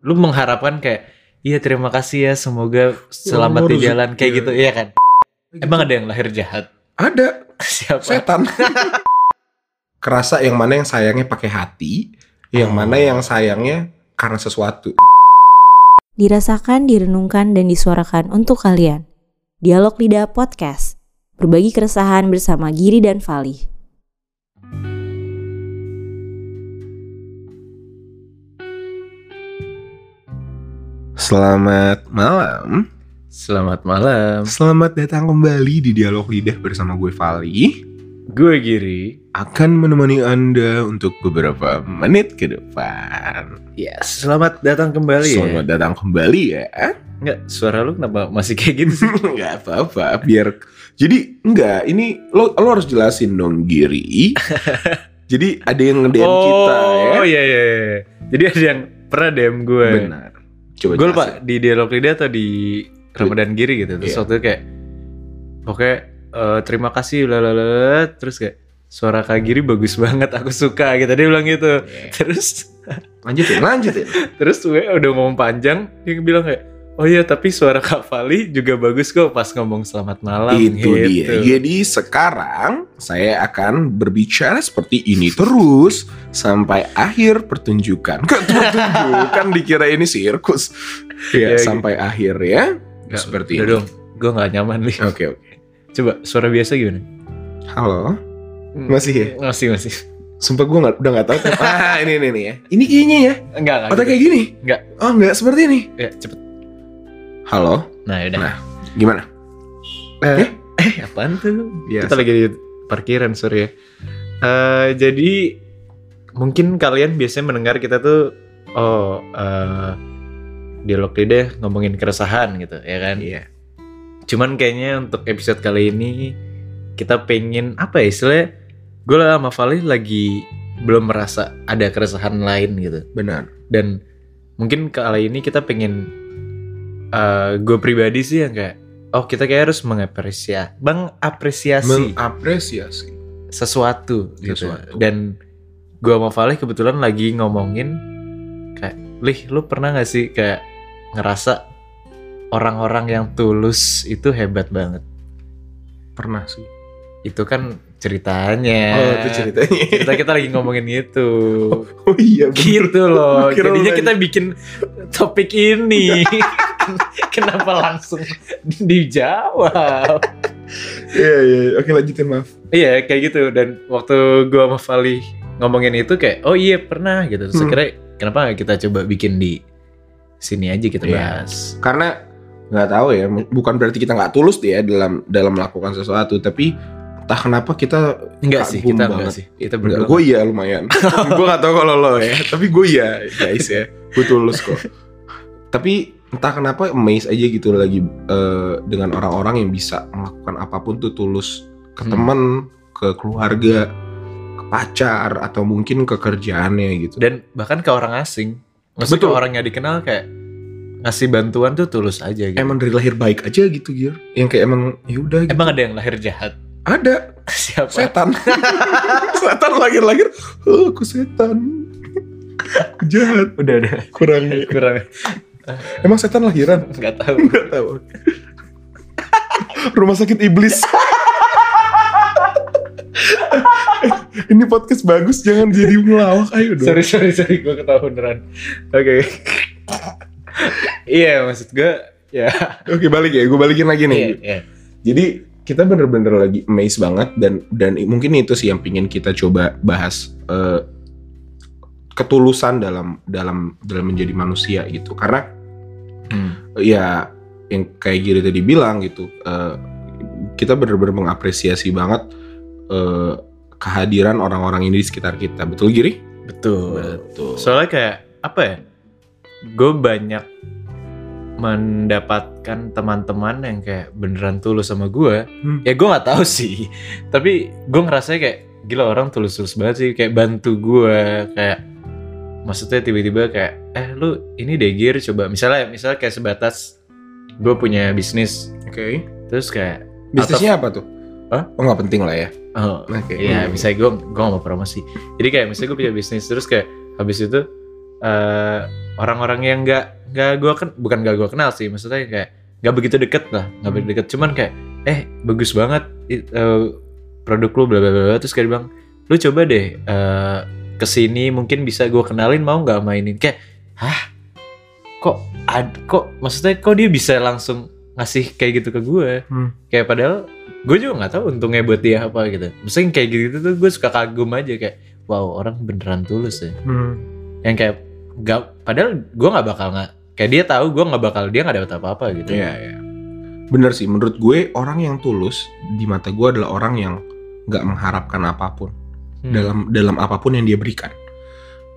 lu mengharapkan kayak iya terima kasih ya semoga selamat di jalan kayak iya. gitu iya kan emang ada yang lahir jahat Ada siapa setan. Kerasa yang mana yang sayangnya pakai hati, yang Oh. mana yang sayangnya karena sesuatu. Dirasakan, direnungkan, dan disuarakan untuk kalian. Dialog Lidah Podcast. Berbagi keresahan bersama Giri dan Fali. Selamat malam. selamat malam Selamat datang kembali di Dialog Lidah bersama gue Vali. gue Giri Akan menemani Anda untuk beberapa menit ke depan. ya selamat datang kembali Selamat ya datang kembali ya. Enggak, suara lu kenapa masih kayak gini sih Enggak apa-apa, biar jadi enggak, ini lo lo harus jelasin dong Giri. jadi ada yang nge-DM kita ya. oh iya iya iya. jadi ada yang pernah DM gue Benar. Coba gue lupa di dialog lidah atau di Ramadan Giri gitu terus Iya. waktu itu kayak oke eh, terima kasih lalala terus kayak suara Kak Giri bagus banget aku suka gitu dia bilang gitu Iya. terus Lanjutin, lanjutin. terus gue udah ngomong panjang dia bilang kayak oh iya tapi suara Kak Fali juga bagus kok pas ngomong selamat malam Itu dia. gitu. Jadi sekarang saya akan berbicara seperti ini terus sampai akhir pertunjukan. Kok pertunjukan dikira ini sirkus. Ya, Ya, gitu. sampai akhir ya. Nggak, seperti udah ini. dong gue gak nyaman nih Oke, oke. coba suara biasa gimana Halo. Masih ya? masih masih Sumpah gue gak, udah gak tahu. ah, ini, ini, ini ya. Ini kayaknya ya. enggak enggak Atau gitu. kayak gini? Nggak. Oh, enggak seperti ini. ya cepet Halo. nah udah Nah. Gimana? Eh, eh apaan tuh? Biasa. Kita lagi di parkiran sorry ya. Eh, jadi mungkin kalian biasanya mendengar kita tuh oh eh dialog lidah ngomongin keresahan gitu ya kan. Iya. Cuman kayaknya untuk episode kali ini kita pengen apa ya istilahnya gue lah sama Fali lagi belum merasa ada keresahan lain gitu Benar. dan mungkin kali ini kita pengen eh gue pribadi sih yang kayak oh kita kayak harus mengapresiasi bang apresiasi Mengapresiasi. sesuatu gitu Sesuatu. dan gue sama Valih kebetulan lagi ngomongin kayak lih lu pernah gak sih kayak ngerasa orang-orang yang tulus itu hebat banget Pernah sih. itu kan ceritanya Oh, itu ceritanya. cerita kita lagi ngomongin itu Oh iya, bener. gitu loh Kira jadinya kita bikin topik ini kenapa langsung dijawab Iya, iya. Oke, lanjutin maaf. iya kayak gitu dan waktu gua sama Fali ngomongin itu kayak oh iya pernah gitu terus Hmm. akhirnya kenapa kita coba bikin di sini aja kita Iya. bahas Karena nggak tahu ya, bukan berarti kita nggak tulus dia dalam dalam melakukan sesuatu, tapi entah kenapa kita enggak sih kita banget. enggak sih kita berdua gue iya lumayan. gue gak tau kalau lo ya, tapi gue iya guys ya, gue tulus kok. tapi entah kenapa amaze aja gitu lagi eh, dengan orang-orang yang bisa melakukan apa pun tuh tulus ke Hmm. temen, ke keluarga, ke pacar atau mungkin ke kerjaannya gitu. dan bahkan ke orang asing maksudnya Betul. ke orang yang dikenal kayak ngasih bantuan tuh tulus aja gitu Emang dari lahir baik aja gitu Gir, yang kayak emang ya udah gitu. emang ada yang lahir jahat ada. Siapa? Setan, setan lahir-lahir, oh, aku setan, aku jahat, udah udah. Kurang. kurang. Emang setan lahiran? nggak tahu. Nggak tahu. Rumah sakit iblis. Ini podcast bagus, jangan jadi melawak. Ayo dong. sorry sorry sorry. Gue ketawa beneran. Oke. Iya maksud gue ya. Oke balik ya, gue balikin lagi nih. iya iya. Jadi kita bener-bener lagi amazed banget dan dan mungkin itu sih yang pingin kita coba bahas eh, ketulusan dalam dalam dalam menjadi manusia gitu. Karena Hmm. ya yang kayak Giri tadi bilang gitu eh, kita benar-benar mengapresiasi banget eh, kehadiran orang-orang ini di sekitar kita betul Giri betul betul soalnya kayak apa ya gue banyak mendapatkan teman-teman yang kayak beneran tulus sama gue Hmm. ya gue nggak tahu sih tapi gue ngerasa kayak gila orang tulus-tulus banget sih kayak bantu gue kayak maksudnya tiba-tiba kayak eh lu ini deh gear coba misalnya misalnya kayak sebatas gue punya bisnis oke terus kayak bisnisnya apa tuh Hah? oh nggak penting lah ya oh oke Iya, Hmm. misalnya gue gue gak mau promosi. Jadi kayak misalnya gue punya bisnis terus kayak habis itu eh orang-orang yang nggak nggak gue kan bukan nggak gue kenal sih maksudnya kayak nggak begitu deket lah nggak begitu deket. Cuman kayak eh bagus banget eh, produk lu bla bla bla terus kayak bilang lu coba deh eh, ke sini mungkin bisa gue kenalin mau nggak mainin? Kayak hah? Kok ad, kok maksudnya kok dia bisa langsung ngasih kayak gitu ke gue Hmm. kayak padahal gue juga nggak tahu untungnya buat dia apa gitu. Maksudnya kayak gitu tuh gue suka kagum aja kayak wow orang beneran tulus ya. Hmm. yang kayak gak padahal gue nggak bakal nggak kayak dia tahu gue nggak bakal dia nggak dapat apa-apa gitu Iya, iya. Bener sih, menurut gue orang yang tulus di mata gue adalah orang yang nggak mengharapkan apa pun Hmm. dalam dalam apa pun yang dia berikan.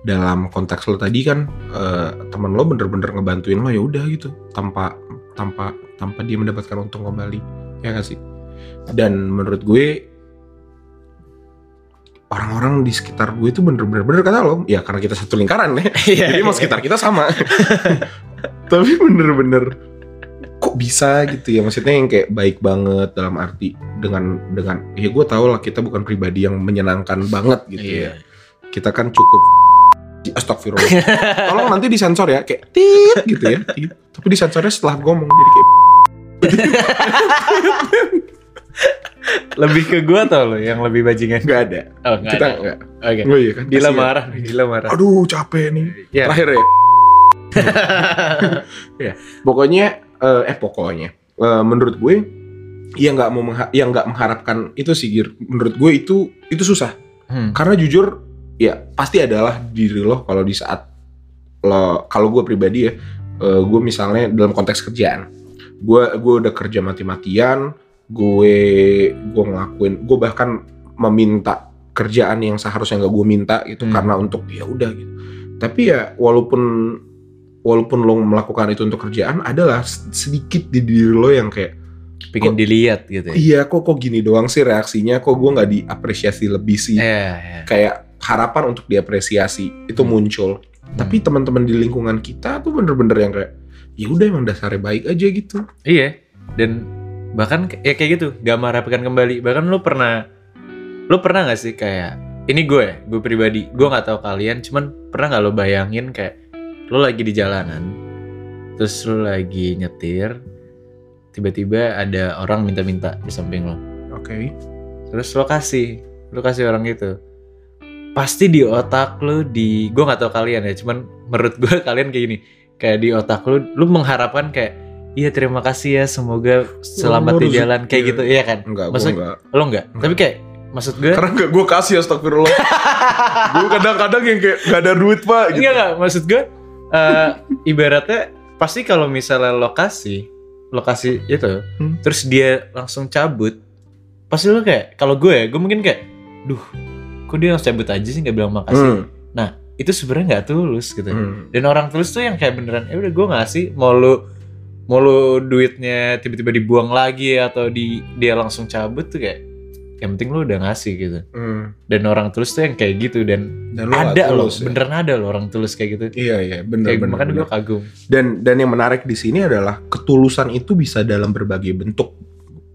Dalam konteks lo tadi kan eh, teman lo bener-bener ngebantuin lo ya udah gitu, tanpa tanpa tanpa dia mendapatkan untung kembali, ya gak sih? Dan menurut gue orang-orang di sekitar gue itu bener-bener bener kata lo, ya karena kita satu lingkaran ya. Iya, Jadi emang iya. sekitar kita sama. Tapi bener-bener kok bisa gitu ya maksudnya yang kayak baik banget dalam arti dengan dengan ya gue tau lah kita bukan pribadi yang menyenangkan banget gitu Iya. ya kita kan cukup astagfirullah tolong nanti disensor ya kayak tit gitu ya tapi disensornya setelah ngomong jadi kayak lebih ke gue tau lo yang lebih bajingan nggak ada. Oh nggak kita ada. nggak? Oke. Oh iya kan? Dila marah nih Dila marah. Aduh capek nih. Ya terakhir ya. Pokoknya eh, eh pokoknya eh, menurut gue yang nggak mau yang nggak mengharapkan itu sih Gir. menurut gue itu itu susah. Hmm. karena jujur ya pasti adalah diri lo kalau di saat lo kalau gue pribadi ya eh, gue misalnya dalam konteks kerjaan. Gue gue udah kerja mati-matian gue gue ngelakuin gue bahkan meminta kerjaan yang seharusnya nggak gue minta gitu Hmm. karena untuk ya udah gitu tapi ya walaupun walaupun lo melakukan itu untuk kerjaan adalah sedikit di diri lo yang kayak Pengen dilihat gitu ya. iya kok kok gini doang sih reaksinya kok gue nggak diapresiasi lebih sih Iya, iya. kayak harapan untuk diapresiasi itu Hmm. muncul tapi teman-teman di lingkungan kita tuh bener-bener yang kayak ya udah emang dasarnya baik aja gitu Iya. Dan bahkan ya kayak gitu, gak mengharapkan kembali. Bahkan lu pernah lu pernah gak sih kayak ini gue, gue pribadi, gue nggak tahu kalian, cuman pernah nggak lo bayangin kayak lo lagi di jalanan, terus lo lagi nyetir, tiba-tiba ada orang minta-minta di samping lo, oke. Terus lo kasih, lo kasih orang itu, pasti di otak lo di, gue nggak tahu kalian ya, cuman menurut gue kalian kayak gini, kayak di otak lo, lo mengharapkan kayak Iya terima kasih ya semoga selamat di jalan kayak iya. gitu iya kan enggak Maksud- enggak lo enggak Enggak. tapi kayak maksud gue karena enggak gue kasih astagfirullah gue kadang-kadang yang kayak gak ada duit pak gitu. enggak enggak maksud gue eh, ibaratnya pasti kalau misalnya lokasi lokasi itu Hmm. terus dia langsung cabut pasti lo kayak kalau gue ya gue mungkin kayak duh kok dia langsung cabut aja sih nggak bilang makasih Hmm, itu sebenarnya nggak tulus gitu hmm. dan orang tulus tuh yang kayak beneran ya udah gue ngasih mau lu mau lu duitnya tiba-tiba dibuang lagi atau di dia langsung cabut tuh kayak yang penting lu udah ngasih gitu. Hmm. dan orang tulus tuh yang kayak gitu dan dan lo nggak ada loh tulus ya. beneran ada loh orang tulus kayak gitu. Iya iya bener kayak bener, makanya gue kagum. Dan dan yang menarik di sini adalah ketulusan itu bisa dalam berbagai bentuk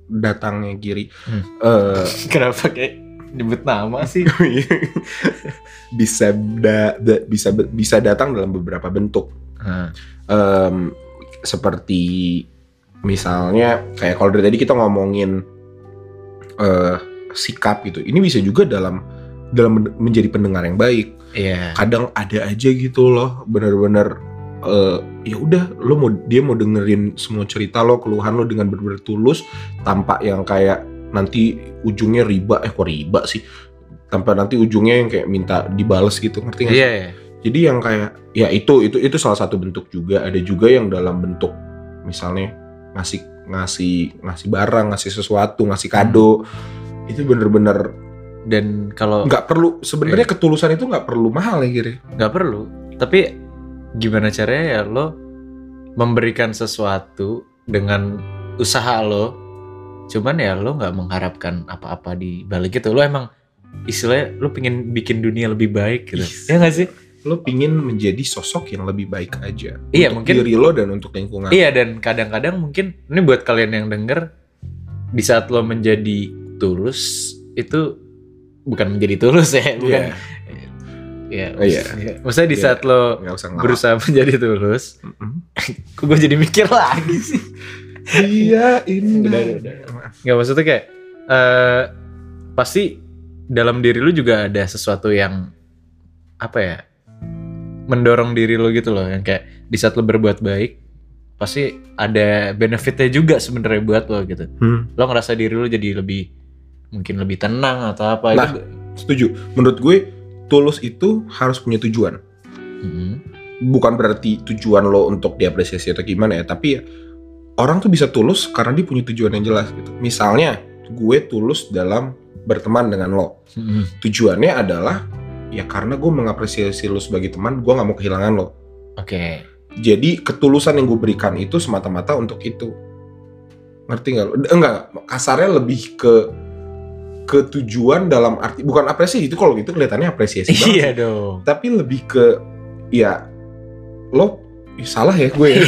datangnya Giri. Hmm. Eh, kenapa kayak nyebut nama sih? Bisa da- da- bisa bisa datang dalam beberapa bentuk. Nah, Em, seperti misalnya kayak kalau dari tadi kita ngomongin eh sikap gitu ini bisa juga dalam dalam men- menjadi pendengar yang baik. Iya. Kadang ada aja gitu loh bener-bener eh ya udah lo mau dia mau dengerin semua cerita lo keluhan lo dengan bener-bener tulus tanpa yang kayak nanti ujungnya riba. Eh kok riba sih? Tanpa nanti ujungnya yang kayak minta dibales gitu ngerti nggak iya iya. Jadi yang kayak ya itu itu itu salah satu bentuk juga. Ada juga yang dalam bentuk misalnya ngasih ngasih ngasih barang ngasih sesuatu ngasih kado. Itu bener-bener dan kalau nggak perlu sebenarnya ketulusan itu nggak perlu mahal ya kira nggak perlu tapi gimana caranya ya lo memberikan sesuatu dengan usaha lo cuman ya lo nggak mengharapkan apa-apa di balik itu. Lo emang istilahnya lo pengen bikin dunia lebih baik gitu Yes. ya nggak sih lo pingin menjadi sosok yang lebih baik aja Iya, untuk mungkin- diri lo dan untuk lingkungan iya dan kadang-kadang mungkin ini buat kalian yang denger di saat lo menjadi tulus itu bukan menjadi tulus ya bukan Iya. ya Oh, iya. maksudnya di Iya. saat lo berusaha menjadi tulus kok gue jadi mikir lagi sih Iya, ini. Udah, udah, nggak maksudnya kayak eh pasti dalam diri lu juga ada sesuatu yang apa ya mendorong diri lo gitu loh yang kayak di saat lo berbuat baik pasti ada benefitnya juga sebenarnya buat lo gitu Hmm, lo ngerasa diri lo jadi lebih mungkin lebih tenang atau apa Nah. itu setuju. Menurut gue tulus itu harus punya tujuan. Mhm. Bukan berarti tujuan lo untuk diapresiasi atau gimana ya, tapi ya orang tuh bisa tulus karena dia punya tujuan yang jelas gitu. Misalnya, gue tulus dalam berteman dengan lo. Mhm. Tujuannya adalah ya karena gue mengapresiasi lo sebagai teman, gue nggak mau kehilangan lo. oke Jadi ketulusan yang gue berikan itu semata-mata untuk itu. Ngerti nggak lo? Enggak, kasarnya lebih ke ke tujuan dalam arti bukan apresiasi itu kalau gitu kelihatannya apresiasi banget. iya dong Tapi lebih ke ya lo ih, salah ya gue ya.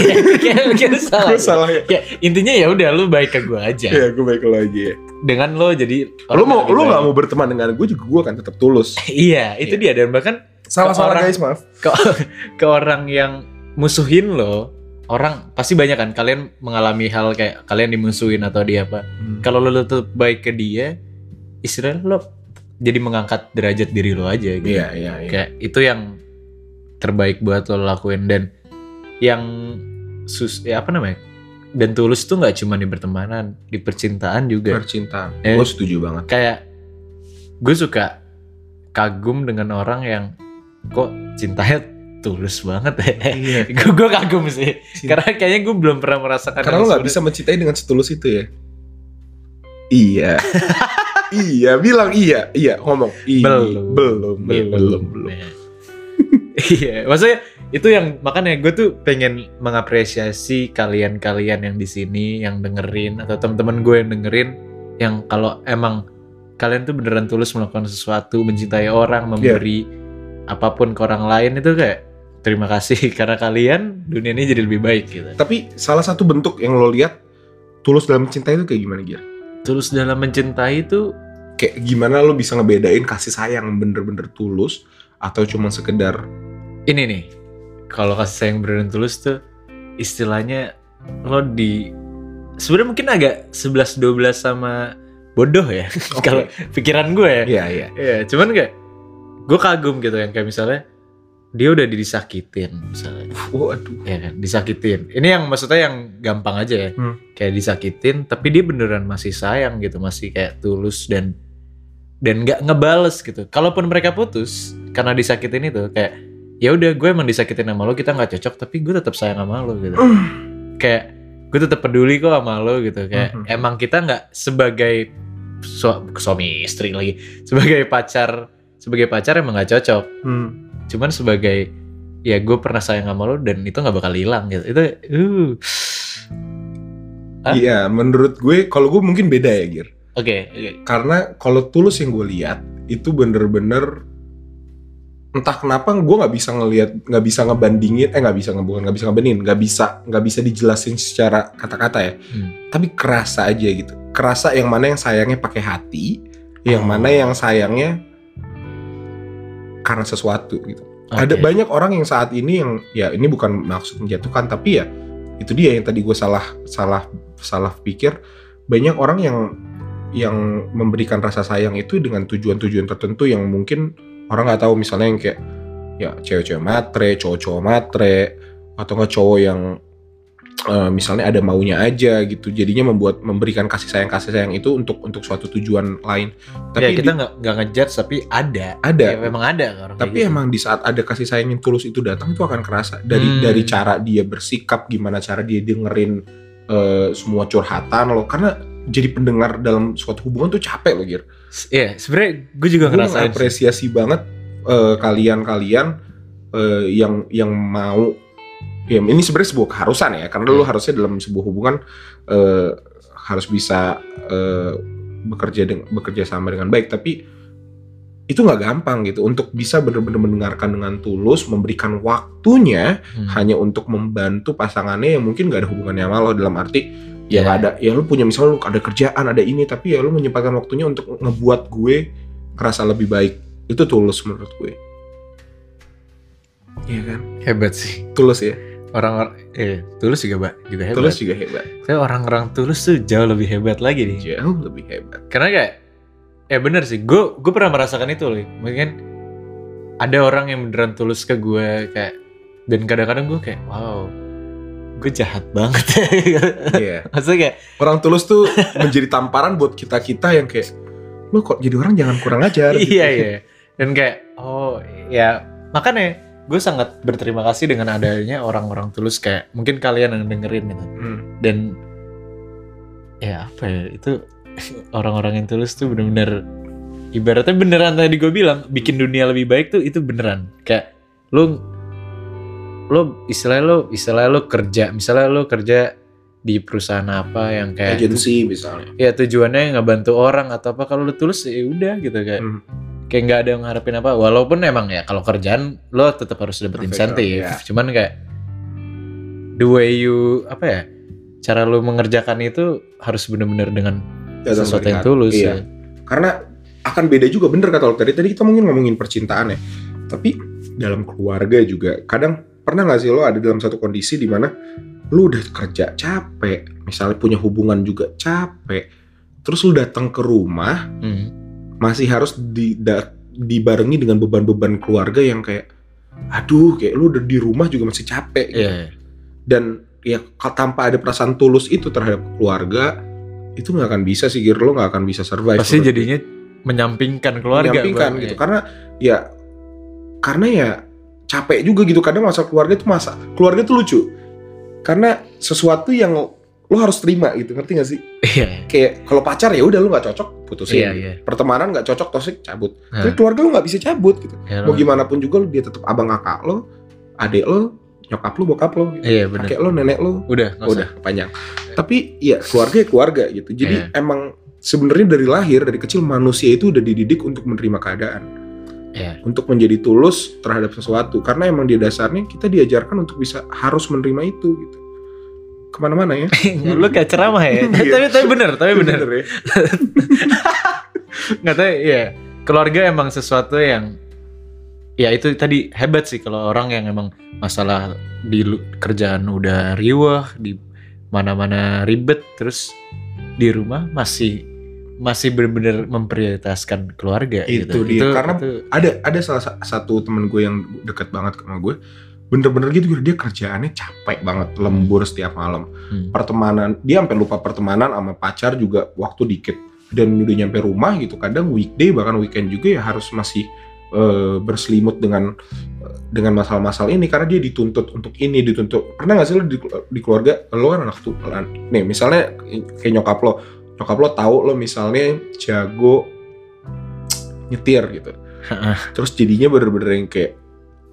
Salah gue salah ya. ya intinya ya udah lu baik ke gue aja Ya gue baik lo aja ya. Dengan lo jadi Lo mau lo nggak mau berteman dengan gue juga gue akan tetap tulus. iya itu dia dan bahkan Salah salah orang- guys maaf. ke, ke orang yang musuhin lo orang pasti banyak kan kalian mengalami hal kayak kalian dimusuhin atau dia apa kalau lo tetap baik ke dia istilahnya lo jadi mengangkat derajat diri lo aja gitu Iya iya iya. kayak itu yang terbaik buat lo lakuin dan yang sus ya apa namanya dan tulus tuh nggak cuma di pertemanan di percintaan juga Percintaan. Eh. Gue setuju banget. kayak gue suka kagum dengan orang yang kok cintanya tulus banget ya Iya. gue gue kagum sih Cinta- karena kayaknya gue belum pernah merasakan Karena lo nggak bisa mencintai dengan setulus itu ya. Iya. iya, bilang iya, iya, ngomong. Iya, Belum. belum, iya, belum, belum. iya maksudnya itu yang makanya gue tuh pengen mengapresiasi kalian-kalian yang di sini yang dengerin atau teman-teman gue yang dengerin yang kalau emang kalian tuh beneran tulus melakukan sesuatu mencintai orang memberi apa pun ke orang lain itu kayak terima kasih. Karena kalian dunia ini jadi lebih baik gitu. Tapi salah satu bentuk yang lo lihat tulus dalam cinta itu kayak gimana Gir? tulus dalam mencintai itu Kayak gimana lo bisa ngebedain kasih sayang bener-bener tulus atau cuma sekedar ini nih kalau kasih sayang beneran tulus tuh istilahnya lo di sebenarnya mungkin agak 11 12 sama bodoh ya Oke. kalau pikiran gue ya Iya, iya. Iya, cuman kayak gue kagum gitu yang kayak misalnya dia udah disakitin misalnya Waduh. ya kan disakitin ini yang maksudnya yang gampang aja ya Hmm. kayak disakitin tapi dia beneran masih sayang gitu masih kayak tulus dan dan nggak ngebales gitu kalaupun mereka putus karena disakitin itu kayak ya udah gue emang disakitin sama lo kita nggak cocok tapi gue tetap sayang sama lo gitu kayak gue tetap peduli kok sama lo gitu kayak Mhm. emang kita nggak sebagai su- suami istri lagi sebagai pacar sebagai pacar emang nggak cocok Hmm. cuman sebagai ya gue pernah sayang sama lo dan itu nggak bakal hilang gitu itu uh Hah? Iya, menurut gue kalau gue mungkin beda ya Gir. oke oke Karena kalau tulus yang gue lihat itu bener-bener entah kenapa gue nggak bisa ngelihat nggak bisa ngebandingin eh nggak bisa nge- bukan nggak bisa ngebandingin nggak bisa nggak bisa dijelasin secara kata-kata ya Hmm. tapi kerasa aja gitu kerasa yang mana yang sayangnya pakai hati yang Oh. mana yang sayangnya karena sesuatu gitu ada Oke. banyak orang yang saat ini yang ya ini bukan maksud menjatuhkan tapi ya itu dia yang tadi gue salah salah salah pikir banyak orang yang yang memberikan rasa sayang itu dengan tujuan-tujuan tertentu yang mungkin orang nggak tahu misalnya yang kayak ya cewek-cewek matre cowok-cowok matre atau nggak cowok yang eh, misalnya ada maunya aja gitu. Jadinya membuat memberikan kasih sayang kasih sayang itu untuk untuk suatu tujuan lain. Ya tapi kita di- nggak nggak ngejudge tapi ada. Ada. Ya, memang ada orang tapi gitu. emang di saat ada kasih sayang yang tulus itu datang itu akan kerasa. Dari Hmm. dari cara dia bersikap gimana cara dia dengerin eh, semua curhatan lo. Karena jadi pendengar dalam suatu hubungan tuh capek loh Gir. Iya, sebenarnya gue juga Gue ngerasain. sih. apresiasi banget eh, kalian-kalian eh, yang yang mau ya ini sebenarnya sebuah keharusan ya karena lu Hmm. harusnya dalam sebuah hubungan eh, harus bisa eh, bekerja dengan bekerja sama dengan baik tapi itu nggak gampang gitu untuk bisa benar-benar mendengarkan dengan tulus memberikan waktunya Hmm. hanya untuk membantu pasangannya yang mungkin gak ada hubungannya sama lo dalam arti ya Ya. nggak ada ya lu punya misalnya lu ada kerjaan ada ini tapi ya lu menyempatkan waktunya untuk ngebuat gue ngerasa lebih baik itu tulus menurut gue Iya kan? Hebat sih. Tulus ya. Orang eh tulus juga, Mbak, juga hebat. Tulus juga hebat. Tapi orang-orang tulus tuh jauh lebih hebat lagi nih. Jauh lebih hebat. Karena kayak ya bener sih, gue gue pernah merasakan itu loh. Mungkin ada orang yang beneran tulus ke gue kayak dan kadang-kadang gue kayak wow, gue jahat banget. Iya. Maksudnya kayak Orang tulus tuh menjadi tamparan buat kita-kita yang kayak lu kok jadi orang jangan kurang ajar. gitu. iya iya. Dan kayak oh ya makanya gue sangat berterima kasih dengan adanya orang-orang tulus kayak mungkin kalian yang dengerin gitu. Hmm. dan ya apa ya itu orang-orang yang tulus tuh bener-bener ibaratnya beneran tadi gue bilang bikin dunia lebih baik tuh itu beneran kayak lu lu istilahnya lu istilahnya lu kerja misalnya lu kerja di perusahaan apa yang kayak Agensi misalnya. ya tujuannya ngebantu orang atau apa kalau lu tulus ya udah gitu kayak Hmm. kayak nggak ada yang ngarepin apa walaupun emang ya kalau kerjaan lo tetap harus dapet insentif ya. cuman kayak the way you apa ya cara lu mengerjakan itu harus bener-bener dengan Datang sesuatu yang tulus Iya. ya. Karena akan beda juga bener kata lo tadi. Tadi kita mungkin ngomongin percintaan ya. Tapi dalam keluarga juga kadang pernah gak sih lo ada dalam satu kondisi di mana lu udah kerja capek, misalnya punya hubungan juga capek, terus lu datang ke rumah Hmm. masih harus di, da- dibarengi dengan beban-beban keluarga yang kayak aduh kayak lu udah di rumah juga masih capek gitu. Iya. dan ya tanpa ada perasaan tulus itu terhadap keluarga itu nggak akan bisa sih lo nggak akan bisa survive Pasti jadinya menyampingkan keluarga. menyampingkan gitu karena ya karena ya capek juga gitu. Kadang masa keluarga itu masa keluarga itu lucu. Karena sesuatu yang lo harus terima gitu ngerti gak sih? Iya. kayak kalau pacar ya udah lo nggak cocok putusin. Iya, iya. pertemanan nggak cocok tosik cabut. Nah. tapi keluarga lo nggak bisa cabut gitu. Ya, mau gimana pun juga lo dia tetap abang kakak lo adik lo nyokap lo bokap lo gitu. Iya kakek lo nenek lo. Udah, nggak udah panjang. Tapi ya keluarga ya keluarga gitu. Jadi Iya. emang sebenarnya dari lahir dari kecil manusia itu udah dididik untuk menerima keadaan Iya. untuk menjadi tulus terhadap sesuatu karena emang di dasarnya kita diajarkan untuk bisa harus menerima itu gitu ke mana-mana ya. Lu kayak ceramah ya. Iya. tapi tapi bener, tapi bener. ya nggak tahu ya keluarga emang sesuatu yang ya itu tadi hebat sih kalau orang yang emang masalah di kerjaan udah riwah di mana-mana ribet terus di rumah masih masih benar-benar memprioritaskan keluarga Itu gitu. dia, karena- itu- ada ada salah sa- satu temen gue yang deket banget sama gue. Bener-bener gitu dia kerjaannya capek banget lembur setiap malam. Hmm. pertemanan dia sampai lupa pertemanan sama pacar juga waktu dikit. Dan udah nyampe rumah gitu kadang weekday bahkan weekend juga ya harus masih eh, berselimut dengan eh, dengan masalah-masalah ini. Karena dia dituntut untuk ini dituntut. Pernah nggak sih lo di, di keluarga lo kan anak tuh nih misalnya kayak nyokap lo nyokap lo tahu lo misalnya jago nyetir gitu terus jadinya bener-bener yang kayak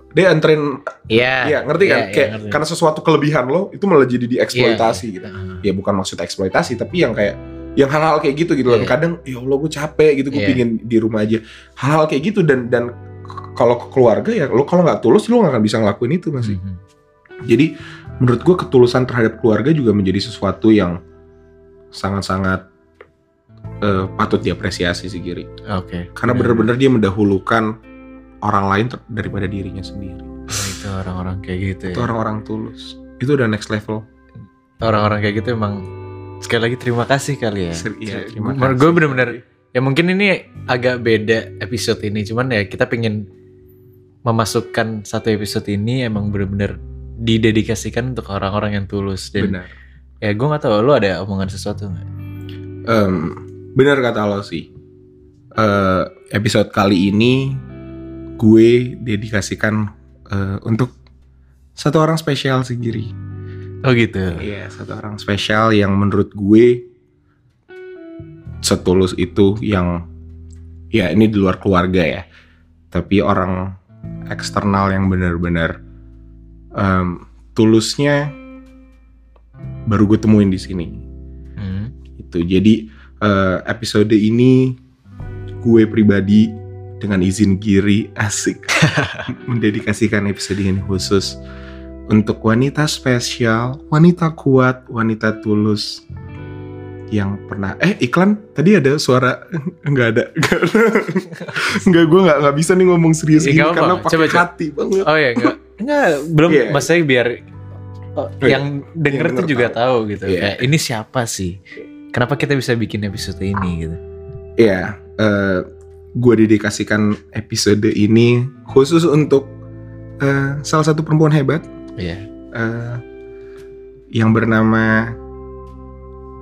dia anterin Iya. ya ngerti kan iya, iya, kayak ngerti. karena sesuatu kelebihan lo itu malah jadi dieksploitasi Iya, gitu iya. ya bukan maksud eksploitasi tapi yang kayak yang hal-hal kayak gitu gitu loh Iya. kadang ya Allah gue capek gitu gue Iya. pingin di rumah aja hal-hal kayak gitu dan dan kalau ke keluarga ya lo kalau nggak tulus lo nggak akan bisa ngelakuin itu masih Mhm. jadi menurut gue ketulusan terhadap keluarga juga menjadi sesuatu yang sangat-sangat eh, patut diapresiasi sih Giri Oke. karena Benar. bener-bener dia mendahulukan orang lain daripada dirinya sendiri Nah, itu orang-orang kayak gitu ya. itu orang-orang tulus itu udah next level orang-orang kayak gitu emang sekali lagi terima kasih kali ya. Iya, terima kasih. gue bener-bener ya mungkin ini agak beda episode ini cuman ya kita pengen memasukkan satu episode ini emang bener-bener didedikasikan untuk orang-orang yang tulus dan benar ya gue nggak tahu lo ada omongan sesuatu nggak? Em, benar kata lo sih. Eh, episode kali ini gue dedikasikan eh, untuk satu orang spesial sih Giri. Oh gitu. Iya, satu orang spesial yang menurut gue setulus itu yang ya ini di luar keluarga ya. Tapi orang eksternal yang benar-benar em, tulusnya baru gue temuin di sini Hmm. itu jadi eh, episode ini gue pribadi dengan izin Giri asik mendedikasikan episode ini khusus untuk wanita spesial wanita kuat wanita tulus yang pernah eh iklan tadi ada suara nggak ada nggak gue nggak nggak bisa nih ngomong serius Ih, gini nggak karena pakai Coba, coba. hati banget Oh ya nggak enggak belum Iya. maksudnya biar oh, yang denger Yang tuh juga tahu. tahu gitu. Iya. Kayak ini siapa sih? Kenapa kita bisa bikin episode ini gitu? Iya, eh gue dedikasikan episode ini khusus untuk eh, salah satu perempuan hebat Iya. eh, yang bernama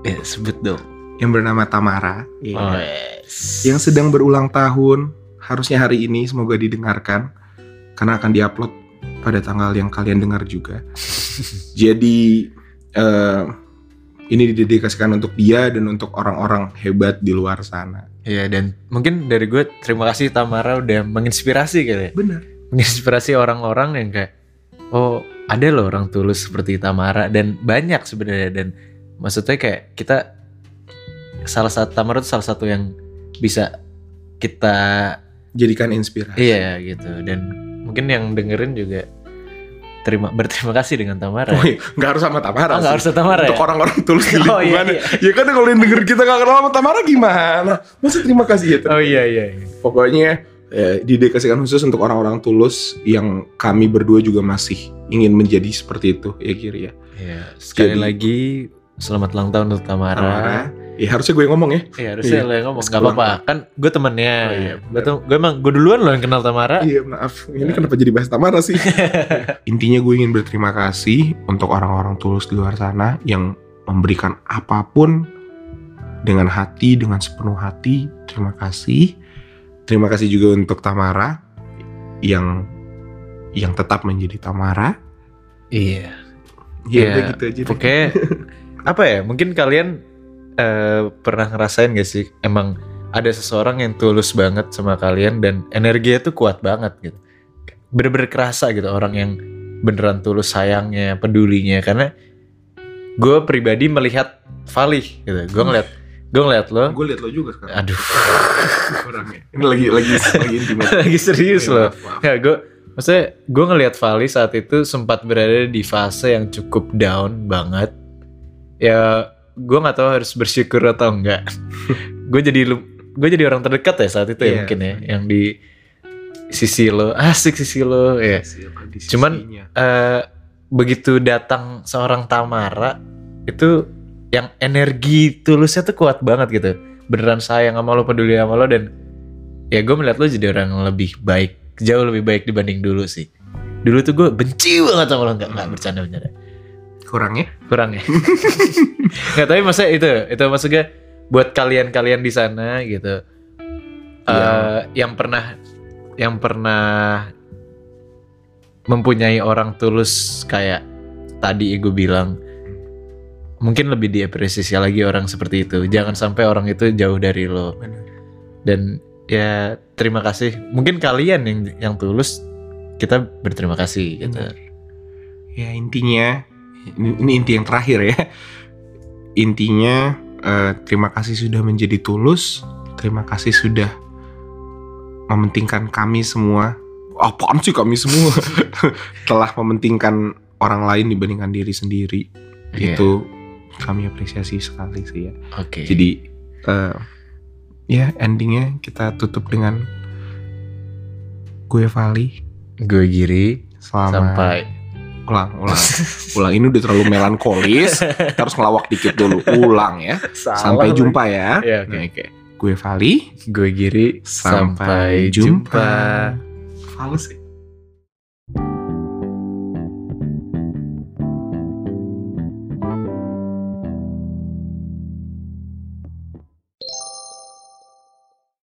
Ya, sebut dong. yang bernama Tamara Oh, yes. yang sedang berulang tahun. Harusnya hari ini semoga didengarkan karena akan diupload pada tanggal yang kalian dengar juga. Jadi eh, ini didedikasikan untuk dia dan untuk orang-orang hebat di luar sana. Iya dan mungkin dari gue terima kasih Tamara udah menginspirasi ya. Benar. Menginspirasi orang-orang yang kayak oh ada loh orang tulus seperti Tamara dan banyak sebenarnya dan maksudnya kayak kita salah satu Tamara tuh salah satu yang bisa kita Jadikan inspirasi. iya gitu dan mungkin yang dengerin juga terima berterima kasih dengan Tamara. Oh, iya. nggak harus sama Tamara. Oh, sih. harus sama Tamara Untuk ya? orang-orang tulus di Oh, iya, lingkungannya. iya. Ya kan kalau yang denger kita nggak kenal sama Tamara gimana? Masa terima kasih ya. Oh iya iya. iya. Pokoknya eh, didedikasikan khusus untuk orang-orang tulus yang kami berdua juga masih ingin menjadi seperti itu ya Kiri ya. Iya, sekali Jadi- lagi selamat ulang tahun untuk Tamara. Tamara. Ya harusnya gue yang ngomong ya. Iya harusnya Iya. lo yang ngomong Gak apa-apa. Kan gue temennya Oh, iya, Gue tuh Gue emang Gue duluan loh yang kenal Tamara Iya maaf. Ini kenapa jadi bahas Tamara sih? Intinya gue ingin berterima kasih untuk orang-orang tulus di luar sana yang memberikan apa pun dengan hati, dengan sepenuh hati. Terima kasih. Terima kasih juga untuk Tamara yang yang tetap menjadi Tamara. Iya Ya Iya, gitu aja. Pokoknya Apa ya Mungkin kalian eh, Pernah ngerasain gak sih Emang ada seseorang yang tulus banget sama kalian Dan energinya tuh kuat banget gitu Bener-bener kerasa gitu Orang yang beneran tulus sayangnya Pedulinya Karena Gue pribadi melihat Valih gitu Gue ngeliat Gue ngeliat lo Gue liat lo juga sekarang. Aduh Orangnya. Ini lagi lagi lagi intimate. Lagi serius Iya, maaf. Ya gue Maksudnya gue ngelihat Vali saat itu sempat berada di fase yang cukup down banget. Ya gue nggak tahu harus bersyukur atau enggak. gue jadi gue jadi orang terdekat ya saat itu ya Iya. mungkin ya, yang di sisi lo asik sisi lo ya. Di Cuman. Eh, begitu datang seorang Tamara itu yang energi tulusnya tuh kuat banget gitu. Beneran sayang sama lo peduli sama lo dan ya gue melihat lo jadi orang yang lebih baik jauh lebih baik dibanding dulu sih. Dulu tuh gue benci banget sama lo nggak nggak bercanda bercanda kurang ya. kurang ya? Nggak tapi maksudnya itu itu maksudnya buat kalian-kalian di sana gitu. Iya. eh, yang pernah yang pernah mempunyai orang tulus kayak tadi gue bilang mungkin lebih diapresiasi lagi orang seperti itu. Jangan sampai orang itu jauh dari lo. Dan ya terima kasih. Mungkin kalian yang yang tulus kita berterima kasih gitu. Ya intinya ini, ini inti yang terakhir ya. Intinya eh, terima kasih sudah menjadi tulus. Terima kasih sudah mementingkan kami semua. Apaan sih kami semua? Telah mementingkan orang lain dibandingkan diri sendiri. Iya. Itu kami apresiasi sekali sih ya. oke Jadi eh, ya endingnya kita tutup dengan gue Vali gue giri selamat sampai ulang ulang. Ulang. Ini udah terlalu melankolis. Kita harus ngelawak dikit dulu. Ulang ya. Sampai jumpa ya. Ya, oke. Oke. gue Vali gue giri. Sampai, jumpa, Fals ya